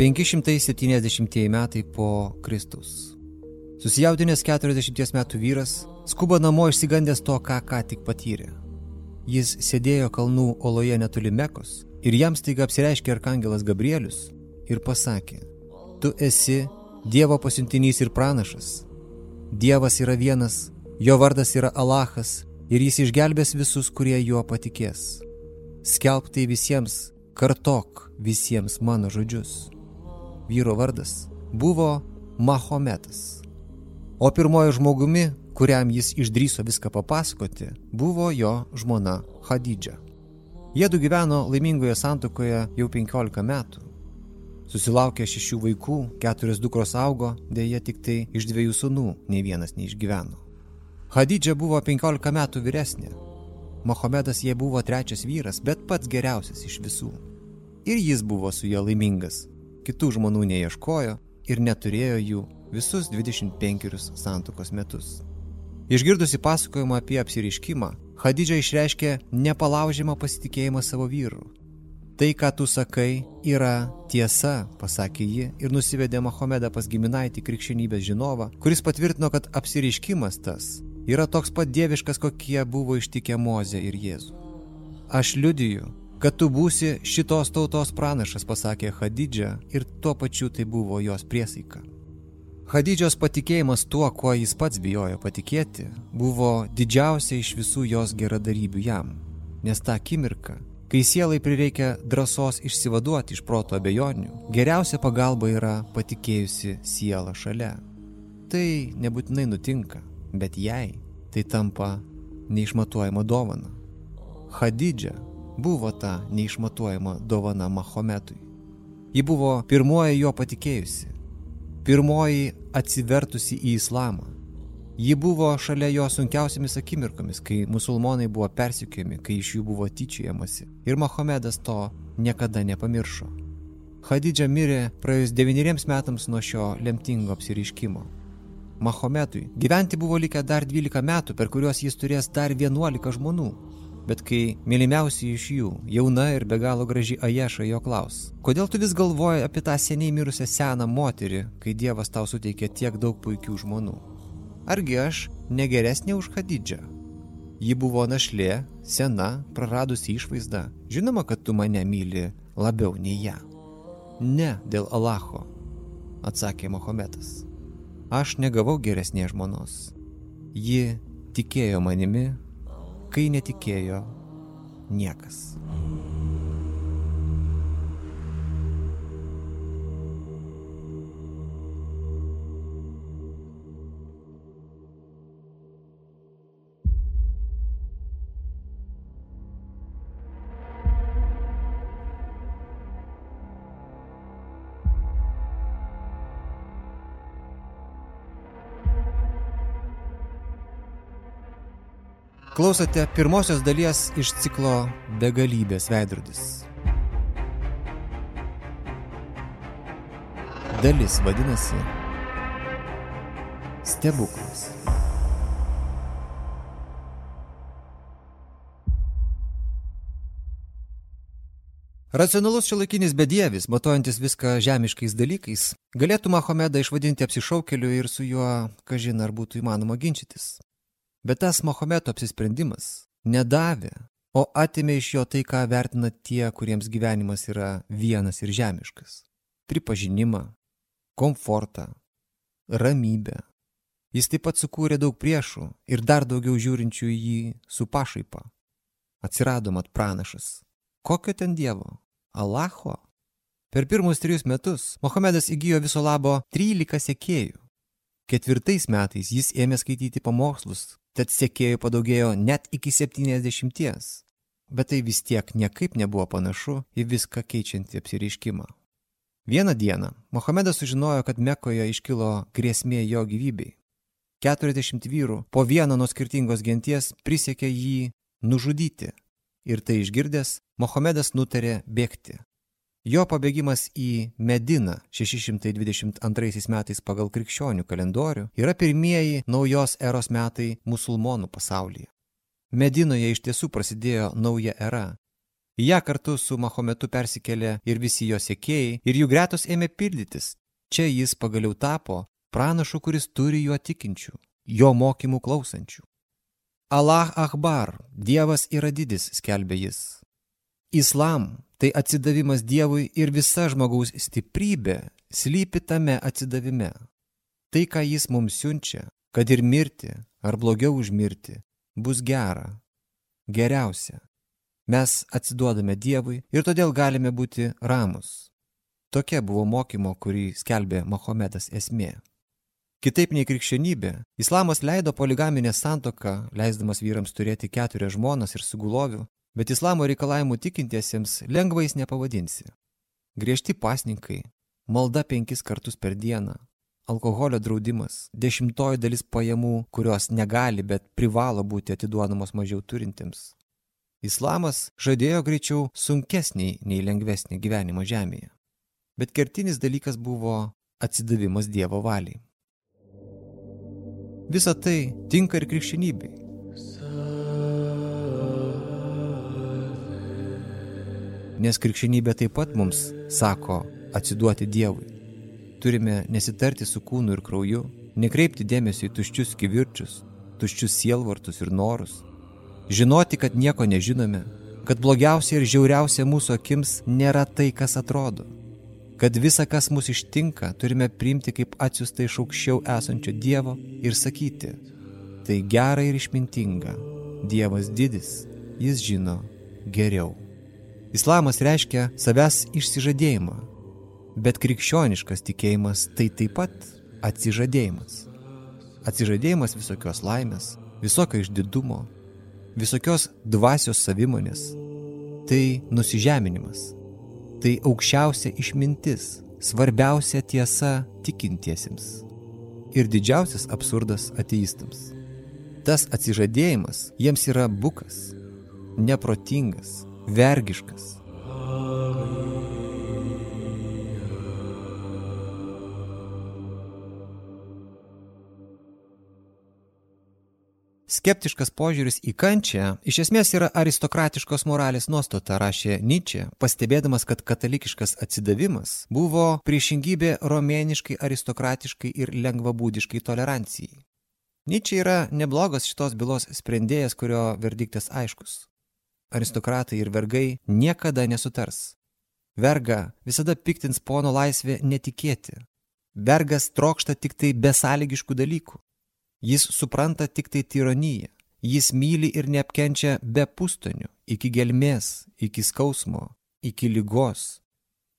570 metai po Kristus. Susijaudinęs 40 metų vyras skuba namo išsigandęs to, ką ką tik patyrė. Jis sėdėjo kalnų oloje netoli Mekos ir jam staiga apsireiškė arkangelas Gabrielius ir pasakė, tu esi Dievo pasiuntinys ir pranašas. Dievas yra vienas, jo vardas yra Alachas ir jis išgelbės visus, kurie juo patikės. Skelb tai visiems, kartok visiems mano žodžius vyro vardas buvo Mahometas. O pirmojo žmogumi, kuriam jis išdryso viską papasakoti, buvo jo žmona Hadidža. Jėdu gyveno laimingoje santokoje jau 15 metų. Susilaukė šešių vaikų, keturios dukros augo, dėja tik tai iš dviejų sunų nei vienas neišgyveno. Hadidža buvo 15 metų vyresnė. Mahomedas jie buvo trečias vyras, bet pats geriausias iš visų. Ir jis buvo su ja laimingas, kitų žmonų neieškojo ir neturėjo jų visus 25 santokos metus. Išgirdusi pasakojimą apie apsiriškimą, Hadidža išreiškė nepalaužiamą pasitikėjimą savo vyru. Tai, ką tu sakai, yra tiesa, pasakė ji ir nusivedė Mahomedą pas giminaitį krikščionybės žinovą, kuris patvirtino, kad apsiriškimas tas yra toks pat dieviškas, kokie buvo ištikę Mozė ir Jėzų. Aš liudiju, kad tu būsi šitos tautos pranašas, pasakė Hadidžia ir tuo pačiu tai buvo jos priesaika. Hadidžios patikėjimas tuo, kuo jis pats bijojo patikėti, buvo didžiausia iš visų jos geradarybių jam, nes tą akimirką, kai sielai prireikia drąsos išsivaduoti iš proto abejonių, geriausia pagalba yra patikėjusi siela šalia. Tai nebūtinai nutinka, bet jai tai tampa neišmatuojama dovana. Hadidžia buvo ta neišmatuojama dovana Mahometui. Ji buvo pirmoji jo patikėjusi, pirmoji atsivertusi į islamą. Ji buvo šalia jo sunkiausiamis akimirkomis, kai musulmonai buvo persikiami, kai iš jų buvo tyčiojamasi. Ir Mahomedas to niekada nepamiršo. Hadidža mirė praėjus devyneriems metams nuo šio lemtingo apsiriškimo. Mahometui gyventi buvo likę dar 12 metų, per kuriuos jis turės dar 11 žmonų. Bet kai mylimiausi iš jų, jauna ir be galo graži Aješa jo klaus, kodėl tu vis galvoji apie tą seniai mirusią seną moterį, kai Dievas tau suteikė tiek daug puikių žmonų? Argi aš negeresnė už Hadidžą? Ji buvo našlė, sena, praradusi išvaizdą. Žinoma, kad tu mane myli labiau nei ją. Ne dėl Alacho, atsakė Mohametas. Aš negavau geresnės žmonos. Ji tikėjo manimi kai netikėjo niekas. Klausote pirmosios dalies iš ciklo Begalybės veidrodis. Dalis vadinasi Stebuklas. Racionalus šiolaikinis bedievis, matuojantis viską žemiškais dalykais, galėtų Mahomedą išvadinti apsišaukeliu ir su juo, kažin ar būtų įmanoma ginčytis. Bet tas Mahometo apsisprendimas nedavė, o atimė iš jo tai, ką vertina tie, kuriems gyvenimas yra vienas ir žemiškas - pripažinimą, komfortą, ramybę. Jis taip pat sukūrė daug priešų ir dar daugiau žiūrinčių į jį su pašaipa. Atsirado mat pranašas. Kokio ten dievo? Alacho? Per pirmus trijus metus Mohamedas įgyjo viso labo 13 sekėjų. Ketvirtais metais jis ėmė skaityti pamokslus, tad sekėjų padaugėjo net iki 70. Bet tai vis tiek niekaip nebuvo panašu į viską keičiantį apsireiškimą. Vieną dieną Mohamedas sužinojo, kad Mekoje iškilo grėsmė jo gyvybei. 40 vyrų po vieną nuo skirtingos genties prisiekė jį nužudyti. Ir tai išgirdęs, Mohamedas nutarė bėgti. Jo pabėgimas į Mediną 622 metais pagal krikščionių kalendorių yra pirmieji naujos eros metai musulmonų pasaulyje. Medinoje iš tiesų prasidėjo nauja era. Į ją kartu su Mahometu persikėlė ir visi jo sekėjai, ir jų gretos ėmė pildytis. Čia jis pagaliau tapo pranašu, kuris turi juo tikinčių, jo mokymų klausančių. Allah Akbar, Dievas yra didis, skelbė jis. Islam tai atsidavimas Dievui ir visa žmogaus stiprybė slypi tame atsidavime. Tai, ką jis mums siunčia, kad ir mirti, ar blogiau užmirti, bus gera, geriausia. Mes atsiduodame Dievui ir todėl galime būti ramus. Tokia buvo mokymo, kurį skelbė Mahometas esmė. Kitaip nei krikščionybė, islamas leido poligaminę santoką, leisdamas vyrams turėti keturias žmonas ir sugulovių, bet islamo reikalavimų tikintiesiems lengvais nepavadinsi. Griežti pasninkai, malda penkis kartus per dieną, alkoholio draudimas, dešimtoji dalis pajamų, kurios negali, bet privalo būti atiduodamos mažiau turintiems. Islamas žadėjo greičiau sunkesnį nei lengvesnį gyvenimą žemėje. Bet kertinis dalykas buvo atsidavimas Dievo valiai. Visa tai tinka ir krikščionybei. Nes krikščionybė taip pat mums sako atsiduoti Dievui. Turime nesitarti su kūnu ir krauju, nekreipti dėmesio į tuščius kivirčius, tuščius sielvartus ir norus. Žinoti, kad nieko nežinome, kad blogiausia ir žiauriausia mūsų akims nėra tai, kas atrodo. Kad visa, kas mus ištinka, turime priimti kaip atsiustą iš aukščiau esančio Dievo ir sakyti, tai gera ir išmintinga, Dievas didis, jis žino geriau. Islamas reiškia savęs išsižadėjimą, bet krikščioniškas tikėjimas tai taip pat atsižadėjimas. Atsižadėjimas visokios laimės, visokio išdidumo, visokios dvasios savimonės. Tai nusižeminimas. Tai aukščiausia išmintis, svarbiausia tiesa tikintiesiems. Ir didžiausias absurdas ateistams. Tas atsižadėjimas jiems yra bukas, neprotingas, vergiškas. Skeptiškas požiūris į kančią iš esmės yra aristokratiškos moralės nuostata, rašė Nyčia, pastebėdamas, kad katalikiškas atsidavimas buvo priešingybė romėniškai, aristokratiškai ir lengvabūdiškai tolerancijai. Nyčia yra neblogas šitos bylos sprendėjas, kurio verdiktas aiškus aristokratai ir vergai niekada nesutars. Verga visada piktins pono laisvė netikėti. Vergas trokšta tik tai besąlygiškų dalykų. Jis supranta tik tai tironiją. Jis myli ir neapkenčia be pustonių, iki gelmės, iki skausmo, iki lygos.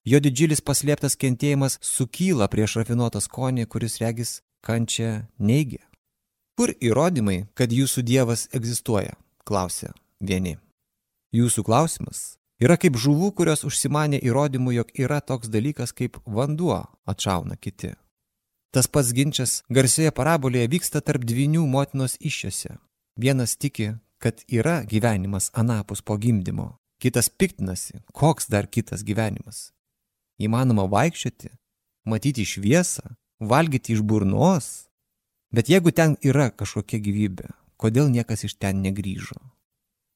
Jo didžiulis paslėptas kentėjimas sukyla prieš rafinuotą skonį, kuris regis kančia neigia. Kur įrodymai, kad jūsų dievas egzistuoja? klausė vieni. Jūsų klausimas yra kaip žuvų, kurios užsimanė įrodymų, jog yra toks dalykas kaip vanduo, atšauna kiti. Tas pats ginčas garsioje parabolėje vyksta tarp dvinių motinos iššiose. Vienas tiki, kad yra gyvenimas anapus po gimdymo, kitas piktinasi, koks dar kitas gyvenimas. Įmanoma vaikščioti, matyti šviesą, valgyti iš burnos, bet jeigu ten yra kažkokia gyvybė, kodėl niekas iš ten negryžo?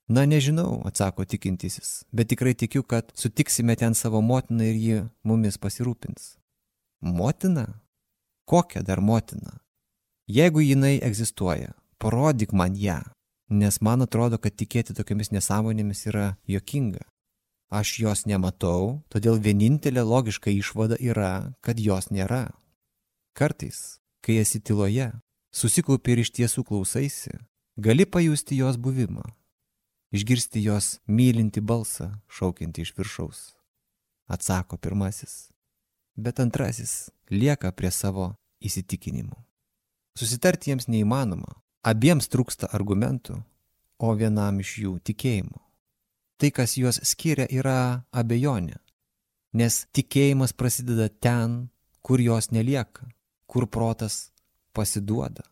Na nežinau, atsako tikintysis, bet tikrai tikiu, kad sutiksime ten savo motiną ir ji mumis pasirūpins. Motina? Kokia dar motina? Jeigu jinai egzistuoja, parodyk man ją, nes man atrodo, kad tikėti tokiamis nesąmonėmis yra jokinga. Aš jos nematau, todėl vienintelė logiška išvada yra, kad jos nėra. Kartais, kai esi tyloje, susikaupi ir iš tiesų klausaisi, gali pajusti jos buvimą išgirsti jos mylinti balsą, šaukiantį iš viršaus. Atsako pirmasis, bet antrasis lieka prie savo įsitikinimų. Susitarti jiems neįmanoma, abiems trūksta argumentų, o vienam iš jų tikėjimo. Tai, kas juos skiria, yra abejonė, nes tikėjimas prasideda ten, kur jos nelieka, kur protas pasiduoda.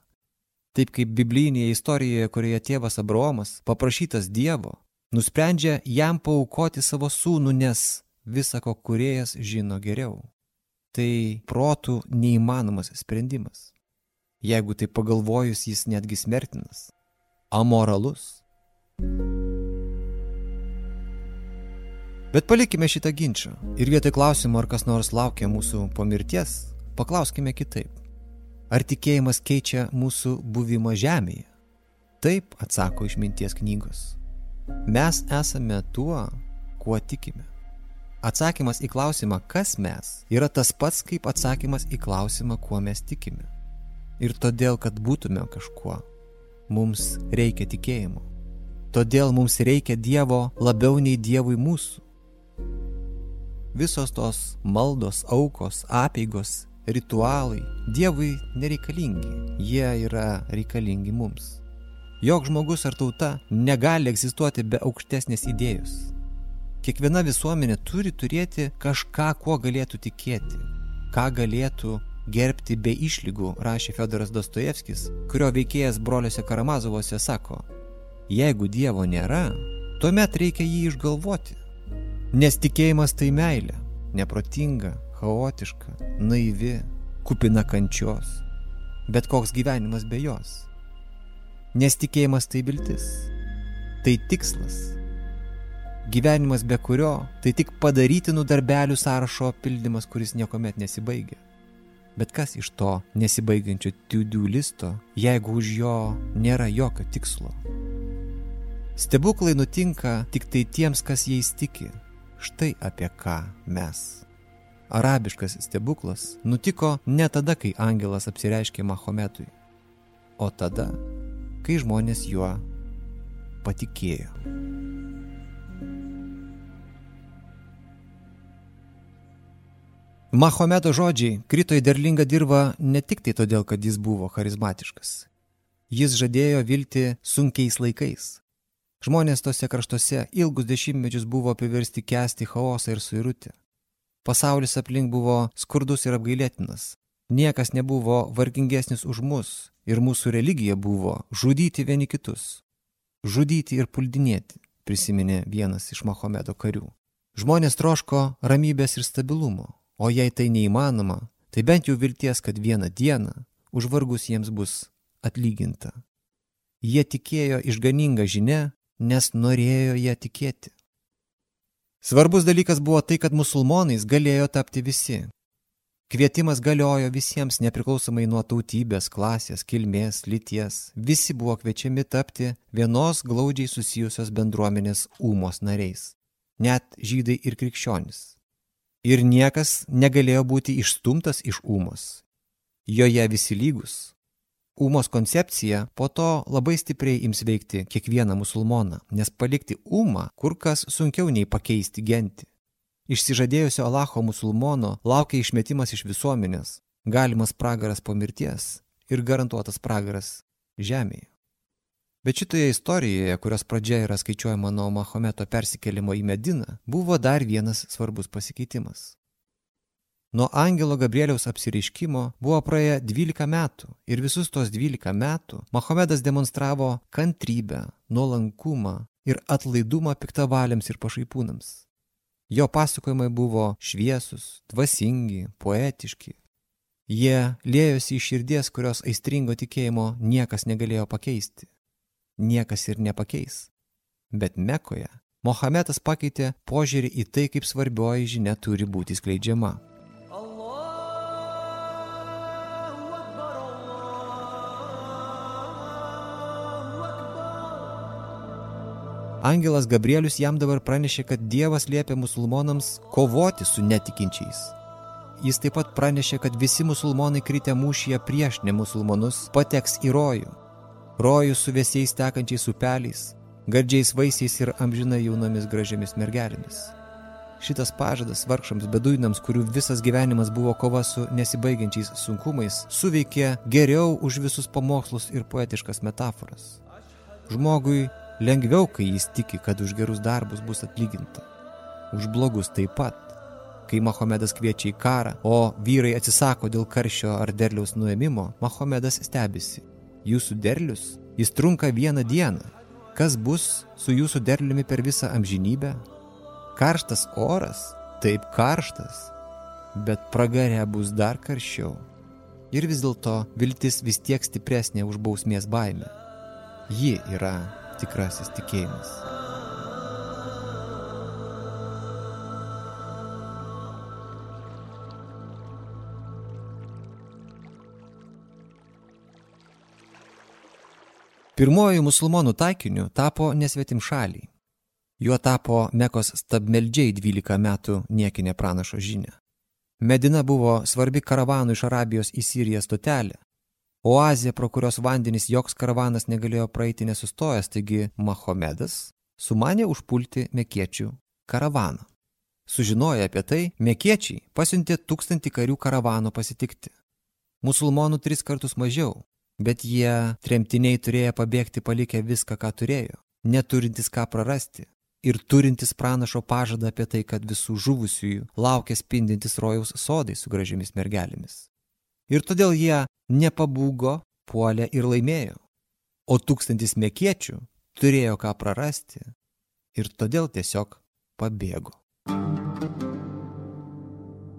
Taip kaip biblinėje istorijoje, kurioje tėvas Abraomas, paprašytas Dievo, nusprendžia jam paukoti savo sūnų, nes visako kuriejas žino geriau. Tai protų neįmanomas sprendimas. Jeigu tai pagalvojus, jis netgi smertinas. Amoralus. Bet palikime šitą ginčą ir vietoj klausimo, ar kas nors laukia mūsų po mirties, paklauskime kitaip. Ar tikėjimas keičia mūsų buvimą žemėje? Taip atsako išminties knygos. Mes esame tuo, kuo tikime. Atsakymas į klausimą, kas mes, yra tas pats kaip atsakymas į klausimą, kuo mes tikime. Ir todėl, kad būtume kažkuo, mums reikia tikėjimo. Todėl mums reikia Dievo labiau nei Dievui mūsų. Visos tos maldos, aukos, apėgos, ritualai Dievui nereikalingi, jie yra reikalingi mums. Jok žmogus ar tauta negali egzistuoti be aukštesnės idėjos. Kiekviena visuomenė turi turėti kažką, kuo galėtų tikėti, ką galėtų gerbti be išlygų, rašė Fedoras Dostojevskis, kurio veikėjas broliuose Karamazovose sako, jeigu Dievo nėra, tuomet reikia jį išgalvoti. Nes tikėjimas tai meilė, neprotinga, chaotiška, naivi, kupina kančios, bet koks gyvenimas be jos. Nes tikėjimas tai viltis, tai tikslas. Gyvenimas be kurio tai tik padarytinų darbelių sąrašo pildymas, kuris niekuomet nesibaigia. Bet kas iš to nesibaigiančio tiudių listo, jeigu už jo nėra jokio tikslo? Stebuklai nutinka tik tai tiems, kas jais tiki, Štai apie ką mes. Arabiškas stebuklas nutiko ne tada, kai angelas apsireiškė Mahometui, o tada, kai žmonės juo patikėjo. Mahometo žodžiai krito į derlingą dirbą ne tik tai todėl, kad jis buvo charizmatiškas. Jis žadėjo vilti sunkiais laikais, Žmonės tose kraštuose ilgus dešimtmečius buvo apiversti kesti chaosą ir suirutę. Pasaulis aplink buvo skurdus ir apgailėtinas. Niekas nebuvo vargingesnis už mus ir mūsų religija buvo žudyti vieni kitus. Žudyti ir puldinėti, prisiminė vienas iš Mahomedo karių. Žmonės troško ramybės ir stabilumo, o jei tai neįmanoma, tai bent jau vilties, kad vieną dieną už vargus jiems bus atlyginta. Jie tikėjo išganingą žinę nes norėjo ją tikėti. Svarbus dalykas buvo tai, kad musulmonais galėjo tapti visi. Kvietimas galiojo visiems nepriklausomai nuo tautybės, klasės, kilmės, lyties. Visi buvo kviečiami tapti vienos glaudžiai susijusios bendruomenės ūmos nariais. Net žydai ir krikščionis. Ir niekas negalėjo būti išstumtas iš ūmos. Joje visi lygus, Umos koncepcija po to labai stipriai ims veikti kiekvieną musulmoną, nes palikti umą kur kas sunkiau nei pakeisti gentį. Išsižadėjusio Alacho musulmono laukia išmetimas iš visuomenės, galimas pragaras po mirties ir garantuotas pragaras žemėje. Bet šitoje istorijoje, kurios pradžia yra skaičiuojama nuo Mahometo persikėlimo į Mediną, buvo dar vienas svarbus pasikeitimas. Nuo angelo Gabrieliaus apsireiškimo buvo praėję 12 metų ir visus tos 12 metų Mahomedas demonstravo kantrybę, nuolankumą ir atlaidumą piktavaliams ir pašaipūnams. Jo pasakojimai buvo šviesus, dvasingi, poetiški. Jie lėjosi iš širdies, kurios aistringo tikėjimo niekas negalėjo pakeisti. Niekas ir nepakeis. Bet Mekoje Mohamedas pakeitė požiūrį į tai, kaip svarbioji žinia turi būti skleidžiama. Angelas Gabrielius jam dabar pranešė, kad Dievas liepia musulmonams kovoti su netikinčiais. Jis taip pat pranešė, kad visi musulmonai kritę mūšyje prieš nemusulmonus pateks į rojų. Rojų su vėsiais tekančiais upeliais, gardžiais vaisiais ir amžinai jaunomis gražiamis mergelėmis. Šitas pažadas vargšams beduinams, kurių visas gyvenimas buvo kova su nesibaigiančiais sunkumais, suveikė geriau už visus pamokslus ir poetiškas metaforas. Žmogui Lengviau, kai jis tiki, kad už gerus darbus bus atlyginta. Už blogus taip pat. Kai Mahomedas kviečia į karą, o vyrai atsisako dėl karščio ar derliaus nuėmimo, Mahomedas stebisi. Jūsų derlius, jis trunka vieną dieną. Kas bus su jūsų derliumi per visą amžinybę? Karštas oras, taip karštas, bet pragare bus dar karščiau. Ir vis dėlto viltis vis tiek stipresnė už bausmės baimę. Ji yra tikrasis tikėjimas. Pirmoji musulmonų taikiniu tapo nesvetim šaliai. Juo tapo Mekos stabmeldžiai 12 metų niekinė pranašo žinia. Medina buvo svarbi karavanų iš Arabijos į Siriją stotelė, Oazė, pro kurios vandenys joks karavanas negalėjo praeiti nesustojęs, taigi Mahomedas sumanė užpulti mekiečių karavaną. Sužinoję apie tai, mekiečiai pasiuntė tūkstantį karių karavano pasitikti. Musulmonų tris kartus mažiau, bet jie tremtiniai turėjo pabėgti palikę viską, ką turėjo, neturintis ką prarasti ir turintis pranašo pažadą apie tai, kad visų žuvusiųjų laukia spindintis rojaus sodai su gražiamis mergelėmis. Ir todėl jie nepabūgo, puolė ir laimėjo. O tūkstantis mekiečių turėjo ką prarasti ir todėl tiesiog pabėgo.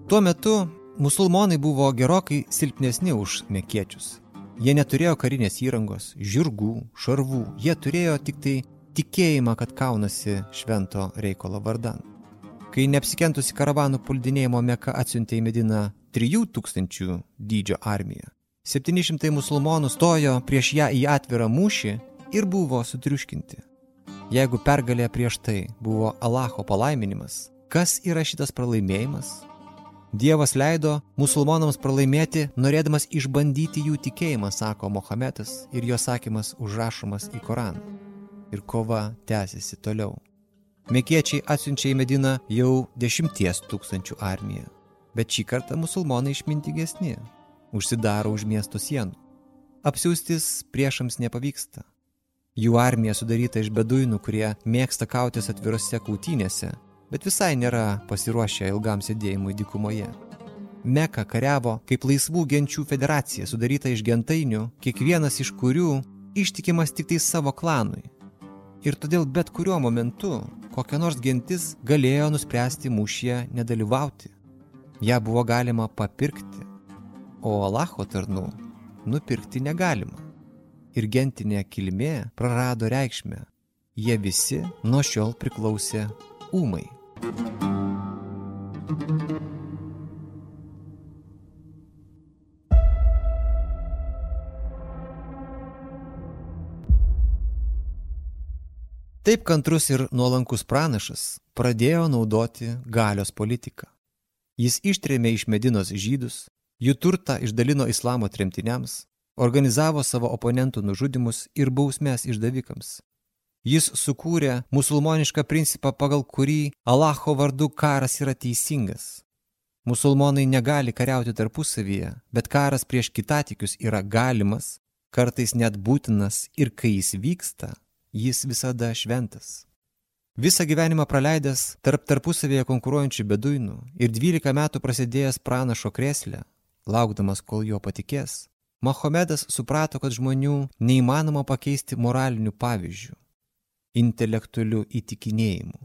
Tuo metu musulmonai buvo gerokai silpnesni už mekiečius. Jie neturėjo karinės įrangos, žirgų, šarvų, jie turėjo tik tai tikėjimą, kad kaunasi švento reikalo vardan. Kai neapsikentusi karavanų puldinėjimo Meka atsiuntė į Mediną 3000 dydžio armiją, 700 musulmonų stojo prieš ją į atvirą mūšį ir buvo sutriuškinti. Jeigu pergalė prieš tai buvo Alacho palaiminimas, kas yra šitas pralaimėjimas? Dievas leido musulmonams pralaimėti, norėdamas išbandyti jų tikėjimą, sako Mohametas ir jo sakymas užrašomas į Koraną. Ir kova tęsiasi toliau. Mekiečiai atsiunčia į Mediną jau dešimties tūkstančių armiją, bet šį kartą musulmonai išmintigesni, užsidaro už miesto sienų. Apsiūstis priešams nepavyksta. Jų armija sudaryta iš beduinų, kurie mėgsta kautis atvirose kautynėse, bet visai nėra pasiruošę ilgam sėdėjimui dykumoje. Meka kariavo kaip laisvų genčių federacija sudaryta iš gentainių, kiekvienas iš kurių ištikimas tik tai savo klanui. Ir todėl bet kuriuo momentu kokia nors gentis galėjo nuspręsti mūšyje nedalyvauti. Ja buvo galima papirkti, o Alacho tarnų nupirkti negalima ir gentinė kilmė prarado reikšmę. Jie visi nuo šiol priklausė ūmai. Taip kantrus ir nuolankus pranašas pradėjo naudoti galios politiką. Jis ištrėmė iš Medinos žydus, jų turtą išdalino islamo tremtiniams, organizavo savo oponentų nužudimus ir bausmės išdavikams. Jis sukūrė musulmonišką principą, pagal kurį Alacho vardu karas yra teisingas. Musulmonai negali kariauti tarpusavyje, bet karas prieš kitatikius yra galimas, kartais net būtinas ir kai jis vyksta, jis visada šventas. Visą gyvenimą praleidęs tarp tarpusavėje konkuruojančių beduinų ir 12 metų prasidėjęs pranašo kreslę, laukdamas, kol jo patikės, Mahomedas suprato, kad žmonių neįmanoma pakeisti moraliniu pavyzdžiu, intelektualiu įtikinėjimu.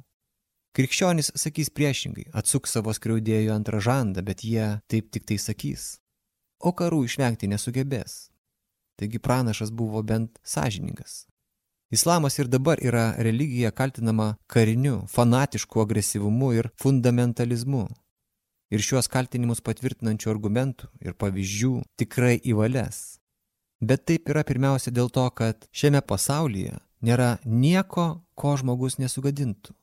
Krikščionys sakys priešingai, atsuk savo skriaudėjų antrą žandą, bet jie taip tik tai sakys. O karų išvengti nesugebės. Taigi pranašas buvo bent sąžiningas. Islamas ir dabar yra religija kaltinama kariniu, fanatišku agresyvumu ir fundamentalizmu ir šiuos kaltinimus patvirtinančių argumentų ir pavyzdžių tikrai įvalės. Bet taip yra pirmiausia dėl to, kad šiame pasaulyje nėra nieko, ko žmogus nesugadintų.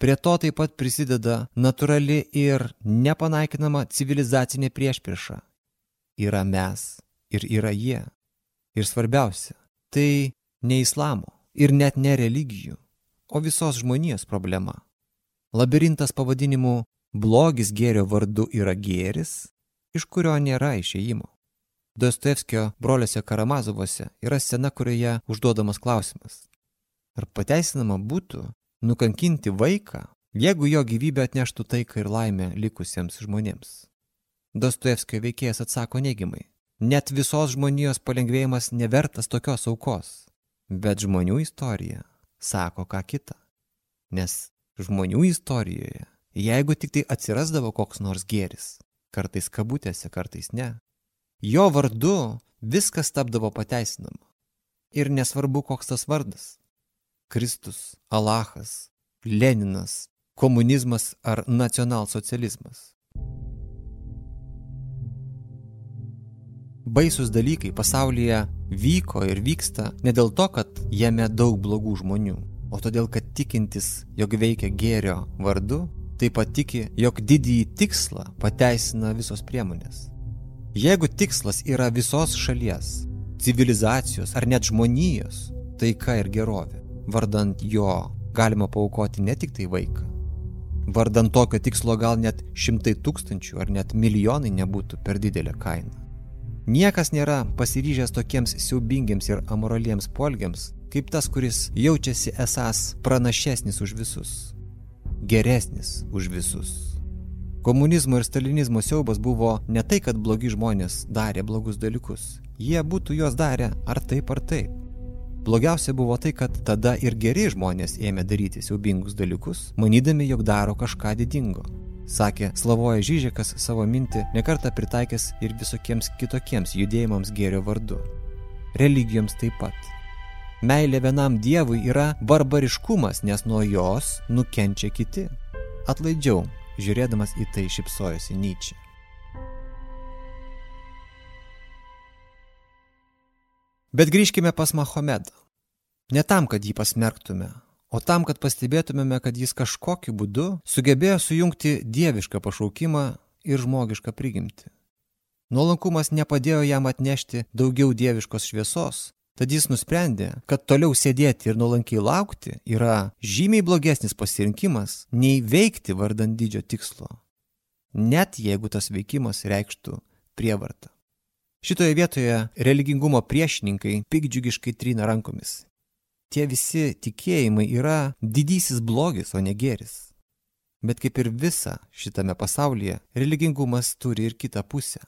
Prie to taip pat prisideda natūrali ir nepanaikinama civilizacinė priešprieša. Yra mes ir yra jie. Ir svarbiausia, tai ne islamo ir net ne religijų, o visos žmonijos problema. Labirintas pavadinimu Blogis gėrio vardu yra gėris, iš kurio nėra išėjimo. Dostojevskio broliuose Karamazovuose yra scena, kurioje užduodamas klausimas. Ar pateisinama būtų nukankinti vaiką, jeigu jo gyvybė atneštų taiką ir laimę likusiems žmonėms? Dostojevskio veikėjas atsako neigiamai. Net visos žmonijos palengvėjimas nevertas tokios aukos. Bet žmonių istorija sako ką kitą. Nes žmonių istorijoje Jeigu tik tai atsirasdavo koks nors gėris, kartais kabutėse, kartais ne, jo vardu viskas tapdavo pateisinama. Ir nesvarbu, koks tas vardas - Kristus, Alachas, Leninas, komunizmas ar nacionalsocializmas. Baisus dalykai pasaulyje vyko ir vyksta ne dėl to, kad jame daug blogų žmonių, o todėl, kad tikintis, jog veikia gėrio vardu, taip pat tiki, jog didįjį tikslą pateisina visos priemonės. Jeigu tikslas yra visos šalies, civilizacijos ar net žmonijos, taika ir gerovė, vardant jo galima paukoti ne tik tai vaiką. Vardant tokio tikslo gal net šimtai tūkstančių ar net milijonai nebūtų per didelė kaina. Niekas nėra pasiryžęs tokiems siaubingiams ir amoraliems polgiams, kaip tas, kuris jaučiasi esas pranašesnis už visus, geresnis už visus. Komunizmo ir stalinizmo siaubas buvo ne tai, kad blogi žmonės darė blogus dalykus. Jie būtų juos darę ar taip ar taip. Blogiausia buvo tai, kad tada ir geri žmonės ėmė daryti siaubingus dalykus, manydami, jog daro kažką didingo sakė Slavoja Žyžekas savo mintį nekartą pritaikęs ir visokiems kitokiems judėjimams gėrio vardu. Religijoms taip pat. Meilė vienam dievui yra barbariškumas, nes nuo jos nukenčia kiti. Atlaidžiau, žiūrėdamas į tai šipsojosi Nyčia. Bet grįžkime pas Mahomedą. Ne tam, kad jį pasmerktume, o tam, kad pastebėtumėme, kad jis kažkokiu būdu sugebėjo sujungti dievišką pašaukimą ir žmogišką prigimtį. Nuolankumas nepadėjo jam atnešti daugiau dieviškos šviesos, tad jis nusprendė, kad toliau sėdėti ir nuolankiai laukti yra žymiai blogesnis pasirinkimas nei veikti vardant didžio tikslo, net jeigu tas veikimas reikštų prievartą. Šitoje vietoje religingumo priešininkai pikdžiugiškai trina rankomis tie visi tikėjimai yra didysis blogis, o ne gėris. Bet kaip ir visa šitame pasaulyje, religingumas turi ir kitą pusę.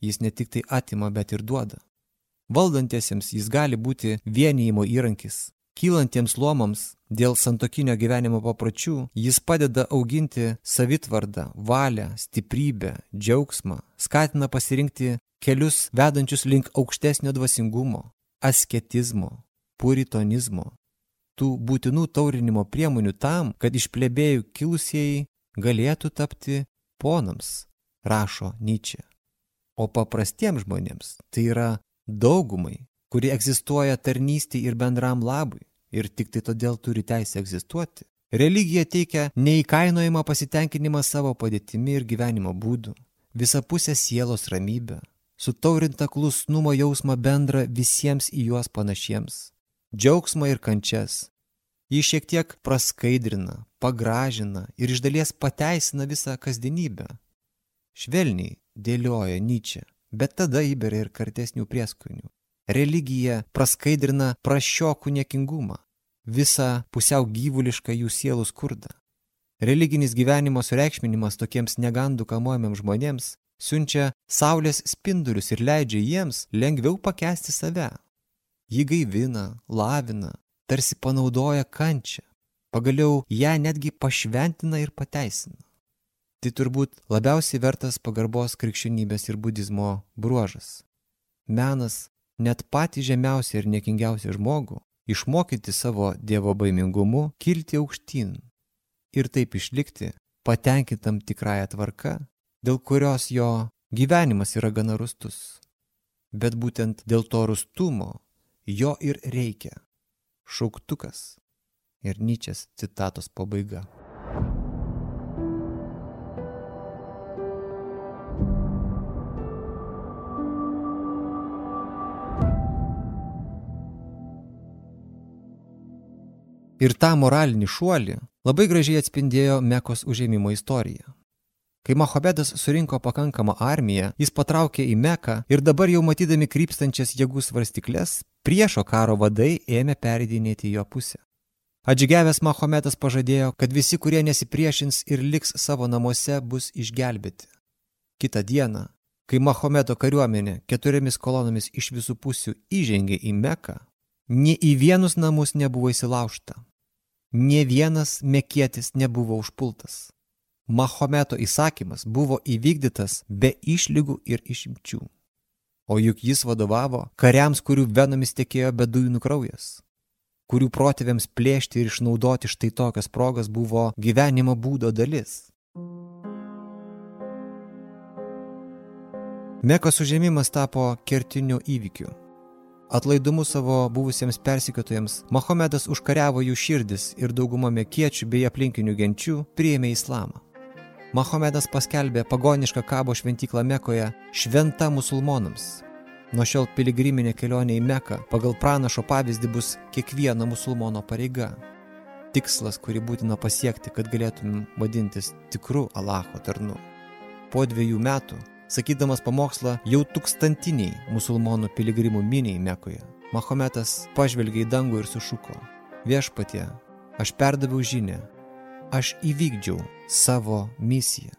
Jis ne tik tai atima, bet ir duoda. Valdantiesiems jis gali būti vienijimo įrankis. Kylantiems luomams dėl santokinio gyvenimo papročių jis padeda auginti savitvardą, valią, stiprybę, džiaugsmą, skatina pasirinkti kelius vedančius link aukštesnio dvasingumo, asketizmo, puritonizmo, tų būtinų taurinimo priemonių tam, kad iš plebėjų kilusieji galėtų tapti ponams, rašo Nyčia. O paprastiems žmonėms tai yra daugumai, kurie egzistuoja tarnystį ir bendram labui. Ir tik tai todėl turi teisę egzistuoti. Religija teikia neįkainojimą pasitenkinimą savo padėtimi ir gyvenimo būdu, visapusę sielos ramybę, sutaurintą klusnumo jausmą bendrą visiems į juos panašiems, džiaugsmą ir kančias. Ji šiek tiek praskaidrina, pagražina ir iš dalies pateisina visą kasdienybę. Švelniai dėlioja Nyčia, bet tada įberia ir kartesnių prieskonių. Religija praskaidrina prašiokų niekingumą, visą pusiau gyvulišką jų sielų skurdą. Religinis gyvenimo sureikšminimas tokiems negandų kamuojamiams žmonėms siunčia saulės spindulius ir leidžia jiems lengviau pakesti save, Ji gaivina, lavina, tarsi panaudoja kančią. Pagaliau ją netgi pašventina ir pateisina. Tai turbūt labiausiai vertas pagarbos krikščionybės ir budizmo bruožas. Menas net patį žemiausią ir niekingiausią žmogų išmokyti savo dievo baimingumu kilti aukštyn ir taip išlikti patenkintam tikrąją tvarką, dėl kurios jo gyvenimas yra gana rustus. Bet būtent dėl to rustumo jo ir reikia. Šauktukas. Ir Nyčės citatos pabaiga. Ir tą moralinį šuolį labai gražiai atspindėjo Mekos užėmimo istorija. Kai Mahomedas surinko pakankamą armiją, jis patraukė į Meką ir dabar jau matydami krypstančias jėgų svarstyklės, priešo karo vadai ėmė peridinėti jo pusę. Atžygiavęs Mahometas pažadėjo, kad visi, kurie nesipriešins ir liks savo namuose, bus išgelbėti. Kita diena, kai Mahometo kariuomenė keturiomis kolonomis iš visų pusių įžengė į Meką, nie į vienus namus nebuvo įsilaužta. Nie vienas mekėtis nebuvo užpultas. Mahometo įsakymas buvo įvykdytas be išlygų ir išimčių. O juk jis vadovavo kariams, kurių venomis tekėjo beduinų kraujas, kurių protėviams plėšti ir išnaudoti štai tokias progas buvo gyvenimo būdo dalis. Mekos užėmimas tapo kertiniu įvykiu. Atlaidumu savo buvusiems persikiotojams, Mahomedas užkariavo jų širdis ir dauguma mekiečių bei aplinkinių genčių priėmė islamą. Mahomedas paskelbė pagonišką kabo šventyklą Mekoje šventa musulmonams. Nuo šiol piligriminė kelionė į Meką pagal pranašo pavyzdį bus kiekvieno musulmono pareiga. Tikslas, kurį būtina pasiekti, kad galėtum vadintis tikru Alacho tarnu. Po dviejų metų, sakydamas pamokslą jau tūkstantiniai musulmonų piligrimų miniai Mekoje, Mahometas pažvelgė į dangų ir sušuko. Viešpatie, aš perdaviau žinę, aš įvykdžiau savo misiją.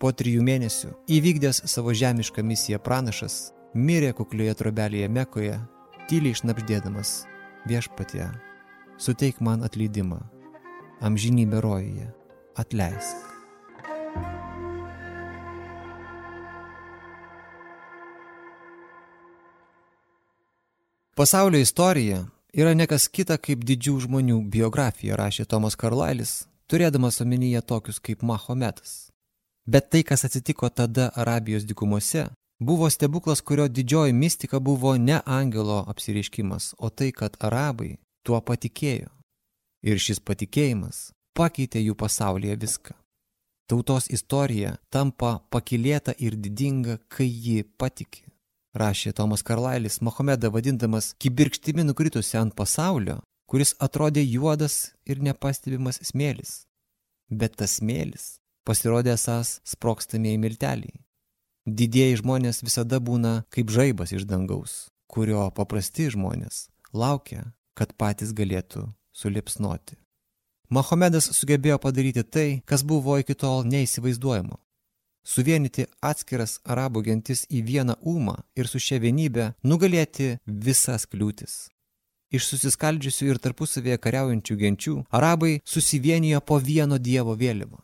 Po trijų mėnesių įvykdęs savo žemišką misiją pranašas mirė kuklioje trobelėje Mekoje, tyliai išnapždėdamas viešpatie, suteik man atleidimą, amžinybę rojuje, atleisk. Pasaulio istorija yra nekas kita kaip didžių žmonių biografija, rašė Tomas Karlailis turėdamas omenyje tokius kaip Mahometas. Bet tai, kas atsitiko tada Arabijos dykumose, buvo stebuklas, kurio didžioji mistika buvo ne angelo apsireiškimas, o tai, kad arabai tuo patikėjo. Ir šis patikėjimas pakeitė jų pasaulyje viską. Tautos istorija tampa pakilėta ir didinga, kai ji patikė. Rašė Tomas Karlailis Mohamedą vadindamas kibirkštimi nukritusi ant pasaulio, kuris atrodė juodas ir nepastebimas smėlis. Bet tas smėlis pasirodė esas sprokstamieji milteliai. Didieji žmonės visada būna kaip žaibas iš dangaus, kurio paprasti žmonės laukia, kad patys galėtų sulipsnoti. Mahomedas sugebėjo padaryti tai, kas buvo iki tol neįsivaizduojama. Suvienyti atskiras arabų gentis į vieną ūmą ir su šia vienybė nugalėti visas kliūtis. Iš susiskaldžiusių ir tarpusavėje kariaujančių genčių arabai susivienijo po vieno dievo vėliavą.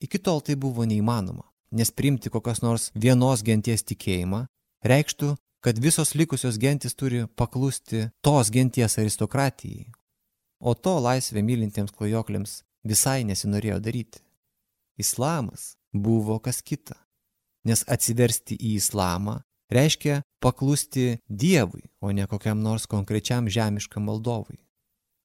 Iki tol tai buvo neįmanoma, nes priimti kokios nors vienos genties tikėjimą reikštų, kad visos likusios gentis turi paklusti tos genties aristokratijai. O to laisvę mylintiems klajokliams visai nesinorėjo daryti. Islamas buvo kas kita, nes atsiversti į islamą reiškia paklusti Dievui, o ne kokiam nors konkrečiam žemiškam valdovui.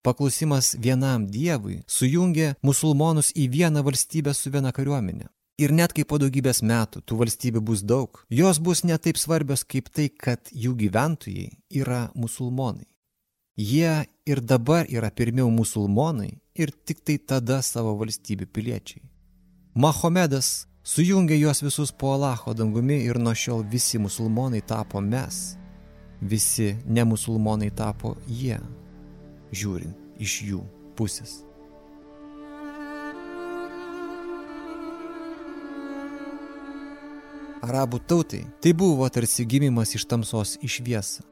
Paklusimas vienam Dievui sujungia musulmonus į vieną valstybę su viena kariuomenė. Ir net kai po daugybės metų tų valstybių bus daug, jos bus ne taip svarbios kaip tai, kad jų gyventojai yra musulmonai. Jie ir dabar yra pirmiau musulmonai ir tik tai tada savo valstybių piliečiai. Mahomedas sujungė juos visus po Alacho dangumi ir nuo šiol visi musulmonai tapo mes, visi nemusulmonai tapo jie, žiūrint iš jų pusės. Arabų tautai tai buvo tarsi gimimas iš tamsos į šviesą.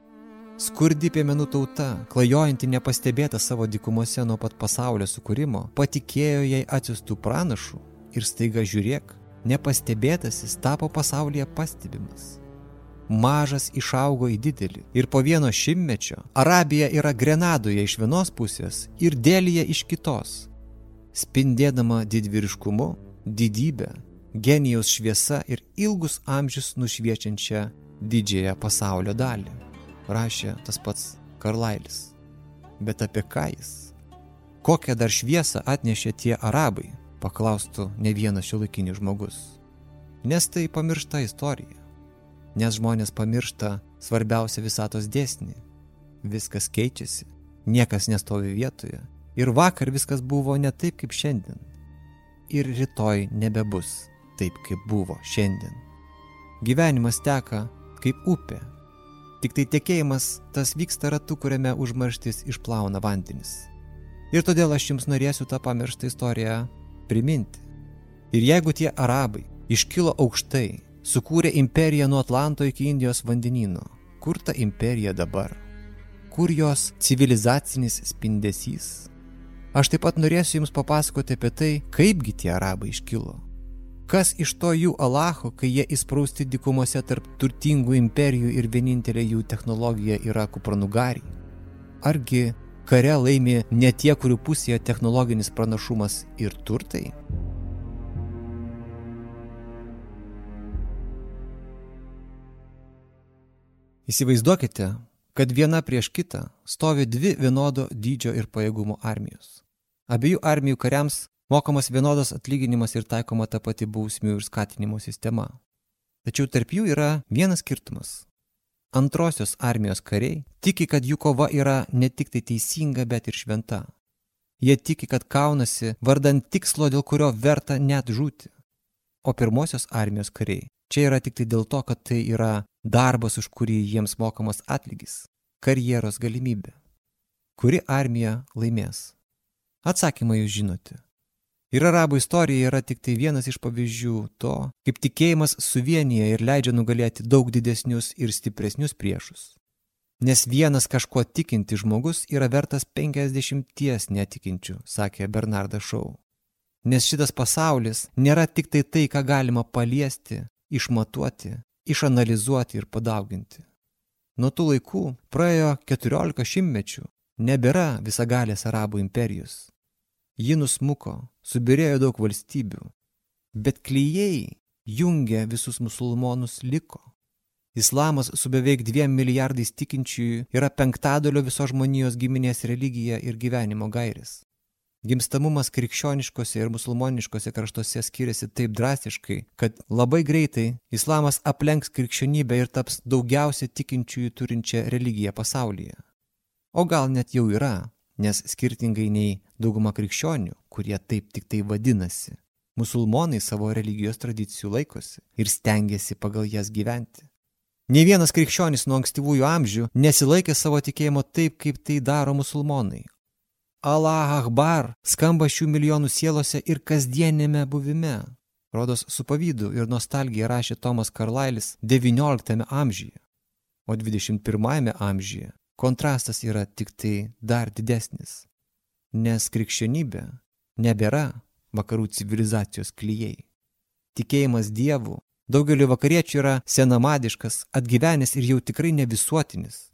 Skurdi piemenų tauta, klajojanti nepastebėta savo dikumose nuo pat pasaulio sukūrimo, patikėjo jai atsiustų pranašų ir staiga žiūrėk, nepastebėtasis tapo pasaulyje pastebimas. Mažas išaugo į didelį ir po vieno šimtmečio Arabija yra Grenadoje iš vienos pusės ir Dėlyje iš kitos. Spindėdama didvyriškumu, didybę, genijaus šviesa ir ilgus amžius nušviečiančią didžiąją pasaulio dalį, rašė tas pats Karlailis. Bet apie ką jis? Kokią dar šviesą atnešė tie arabai, paklaustų ne vienas šiuolaikinis žmogus. Nes tai pamiršta istorija. Nes žmonės pamiršta svarbiausią visatos dėsnį. Viskas keičiasi, niekas nestovi vietoje. Ir vakar viskas buvo ne taip kaip šiandien. Ir rytoj nebebus taip kaip buvo šiandien. Gyvenimas teka kaip upė. Tik tai tekėjimas tas vyksta ratu, kuriame užmarštis išplauna vandenis. Ir todėl aš jums norėsiu tą pamirštą istoriją priminti. Ir jeigu tie arabai iškilo aukštai, sukūrė imperiją nuo Atlanto iki Indijos vandenyno, kur ta imperija dabar? Kur jos civilizacinis spindesys? Aš taip pat norėsiu Jums papasakoti apie tai, kaipgi tie arabai iškilo. Kas iš to jų Alacho, kai jie įsprausti dikumose tarp turtingų imperijų ir vienintelė jų technologija yra kupranugariai? Argi kare laimi ne tie, kurių pusėje technologinis pranašumas ir turtai? Įsivaizduokite, kad viena prieš kitą stovi dvi vienodo dydžio ir pajėgumo armijos. Abiejų armijų kariams mokamas vienodas atlyginimas ir taikoma ta pati bausmių ir skatinimo sistema. Tačiau tarp jų yra vienas skirtumas. Antrosios armijos kariai tiki, kad jų kova yra ne tik tai teisinga, bet ir šventa. Jie tiki, kad kaunasi vardant tikslo, dėl kurio verta net žūti. O pirmosios armijos kariai čia yra tik tai dėl to, kad tai yra darbas, už kurį jiems mokamas atlygis, karjeros galimybė. Kuri armija laimės? Atsakymą jūs žinote. Ir arabų istorija yra tik tai vienas iš pavyzdžių to, kaip tikėjimas suvienyje ir leidžia nugalėti daug didesnius ir stipresnius priešus. Nes vienas kažkuo tikinti žmogus yra vertas penkisdešimties netikinčių, sakė Bernardas Šau. Nes šitas pasaulis nėra tik tai tai, ką galima paliesti, išmatuoti, išanalizuoti ir padauginti. Nuo tų laikų praėjo 14 šimtmečių, nebėra visagalės arabų imperijos. Ji nusmuko, subirėjo daug valstybių, bet klyjei jungė visus musulmonus liko. Islamas su beveik dviem milijardais tikinčiųjų yra penktadalio visos žmonijos giminės religija ir gyvenimo gairis. Gimstamumas krikščioniškose ir musulmoniškose kraštuose skiriasi taip drastiškai, kad labai greitai islamas aplenks krikščionybę ir taps daugiausia tikinčiųjų turinčią religiją pasaulyje. O gal net jau yra, nes skirtingai nei dauguma krikščionių, kurie taip tik tai vadinasi, musulmonai savo religijos tradicijų laikosi ir stengiasi pagal jas gyventi. Ne vienas krikščionis nuo ankstyvųjų amžių nesilaikė savo tikėjimo taip, kaip tai daro musulmonai. Allah Akbar skamba šių milijonų sielose ir kasdienėme buvime. Rodos su pavydu ir nostalgija rašė Tomas Karlailis XIX amžiuje, o XXI amžiuje kontrastas yra tik tai dar didesnis, nes krikščionybė nebėra vakarų civilizacijos klyjei. Tikėjimas Dievu daugeliu vakariečių yra senamadiškas, atgyvenęs ir jau tikrai ne visuotinis,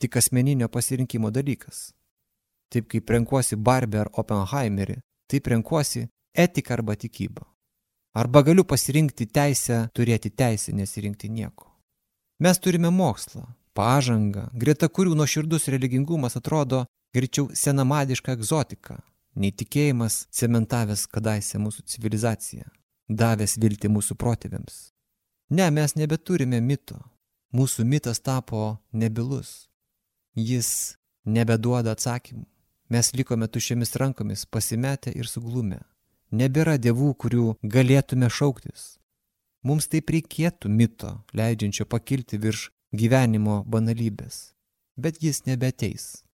tik asmeninio pasirinkimo dalykas. Taip kaip renkuosi Barbie ar Oppenheimerį, taip renkuosi etiką arba tikybą. Arba galiu pasirinkti teisę turėti teisę nesirinkti nieko. Mes turime mokslą, pažangą, greta kurių nuoširdus religingumas atrodo greičiau senamadiška egzotika, nei tikėjimas cementavęs kadaise mūsų civilizaciją, davęs viltį mūsų protėviams. Ne, mes nebeturime mito. Mūsų mitas tapo nebilus. Jis nebeduoda atsakymų. Mes likome tuščiamis rankomis, pasimetę ir suglumę. Nebėra dievų, kurių galėtume šauktis. Mums taip reikėtų mito, leidžiančio pakilti virš gyvenimo banalybės. Bet jis nebeteis.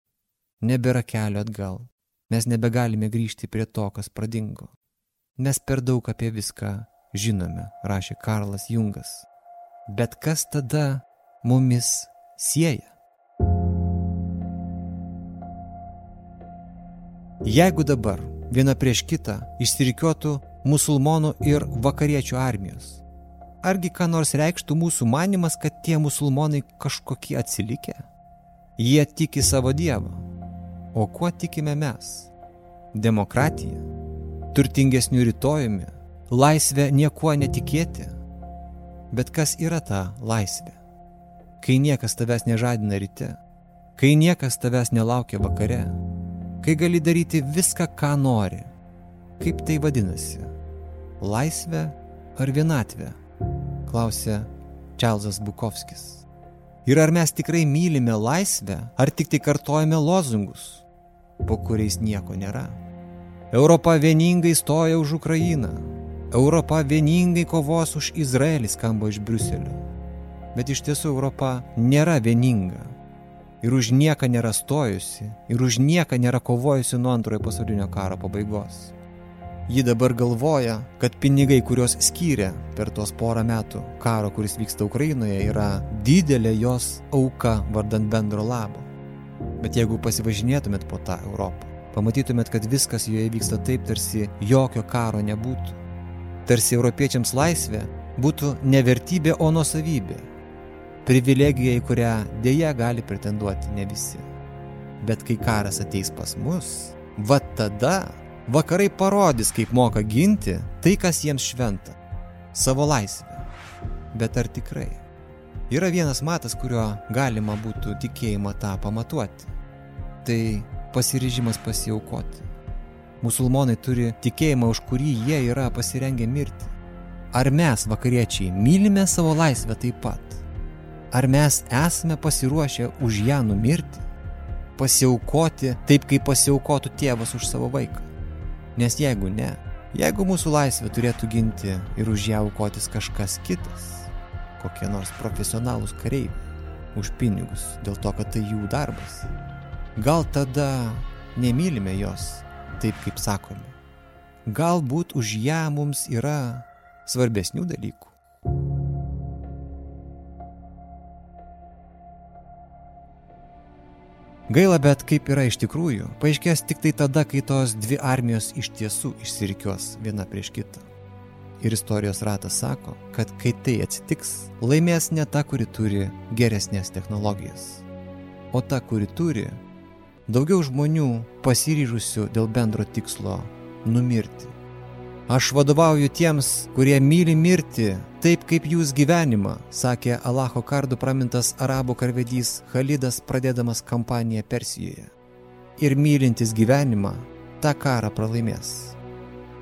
Nebėra kelio atgal. Mes nebegalime grįžti prie to, kas pradingo. Mes per daug apie viską žinome, rašė Karlas Jungas. Bet kas tada mumis sieja? Jeigu dabar viena prieš kitą išsirikiuotų musulmonų ir vakariečių armijos, Argi ką nors reikštų mūsų manimas, kad tie musulmonai kažkokie atsilikę? Jie tiki savo dievą. O kuo tikime mes? Demokratija, turtingesnių rytojumi, laisvė niekuo netikėti. Bet kas yra ta laisvė? Kai niekas tavęs nežadina ryte, kai niekas tavęs nelaukia vakare, kai gali daryti viską, ką nori. Kaip tai vadinasi? Laisvė ar vienatvė? Klausė Čarlzas Bukovskis. Ir ar mes tikrai mylime laisvę, ar tik tai kartojame lozungus, po kuriais nieko nėra? Europa vieningai stoja už Ukrainą. Europa vieningai kovos už Izraelį skamba iš Briuselio. Bet iš tiesų Europa nėra vieninga. Ir už nieką nėra stojusi, ir už nieką nėra kovojusi nuo antrojo pasaulinio karo pabaigos. Ji dabar galvoja, kad pinigai, kuriuos skyrė per tuos porą metų karo, kuris vyksta Ukrainoje, yra didelė jos auka vardant bendro labo. Bet jeigu pasivažinėtumėt po tą Europą, pamatytumėt, kad viskas joje vyksta taip, tarsi jokio karo nebūtų. Tarsi europiečiams laisvė būtų ne vertybė, o nuosavybė. Privilegija, į kurią dėja gali pretenduoti ne visi. Bet kai karas ateis pas mus, va tada Vakarai parodys, kaip moka ginti tai, kas jiems šventa - savo laisvę. Bet ar tikrai? Yra vienas matas, kurio galima būtų tikėjimą tą pamatuoti. Tai pasiryžimas pasiaukoti. Musulmonai turi tikėjimą, už kurį jie yra pasirengę mirti. Ar mes, vakariečiai, mylime savo laisvę taip pat? Ar mes esame pasiruošę už ją numirti? Pasiaukoti taip, kaip pasiaukotų tėvas už savo vaiką? Nes jeigu ne, jeigu mūsų laisvę turėtų ginti ir už ją aukotis kažkas kitas, kokie nors profesionalūs kareiviai už pinigus, dėl to, kad tai jų darbas. Gal tada nemylime jos taip, kaip sakome. Galbūt už ją mums yra svarbesnių dalykų. Gaila, bet kaip yra iš tikrųjų, paaiškės tik tai tada, kai tos dvi armijos iš tiesų išsirikios viena prieš kitą. Ir istorijos ratas sako, kad kai tai atsitiks, laimės ne ta, kuri turi geresnės technologijas, o ta, kuri turi daugiau žmonių pasiryžusių dėl bendro tikslo numirti. Aš vadovauju tiems, kurie myli mirti taip kaip jūs gyvenimą, sakė Alacho kardu pramintas arabų karvedys Khalidas pradėdamas kampaniją Persijoje. Ir mylintis gyvenimą tą karą pralaimės.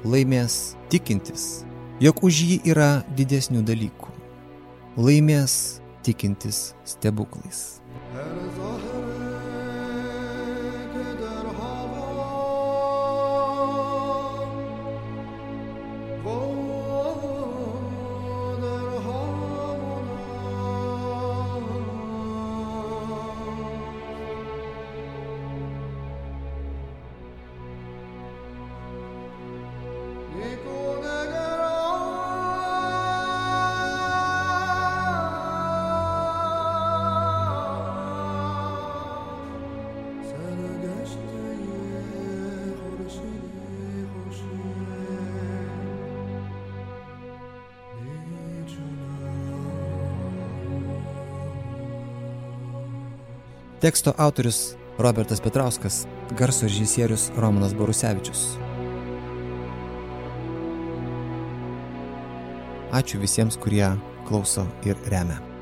Laimės tikintis, jog už jį yra didesnių dalykų. Laimės tikintis stebuklais. Teksto autorius Robertas Petrauskas, garso režisierius Romanas Borusevičius. Ačiū visiems, kurie klauso ir remia.